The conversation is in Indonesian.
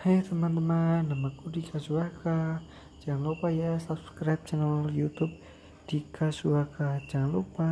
Hai teman-teman, namaku Dika Suaka. Jangan lupa ya subscribe channel YouTube Dika Suaka. Jangan lupa.